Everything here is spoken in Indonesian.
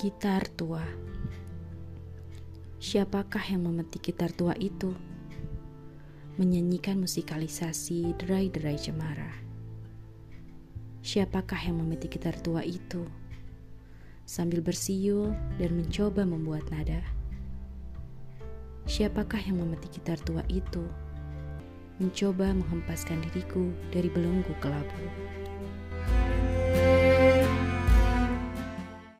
Gitar tua. Siapakah yang memetik gitar tua itu? Menyanyikan musikalisasi derai-derai cemara. Siapakah yang memetik gitar tua itu? Sambil bersiul dan mencoba membuat nada. Siapakah yang memetik gitar tua itu? Mencoba menghempaskan diriku dari belenggu kelabu.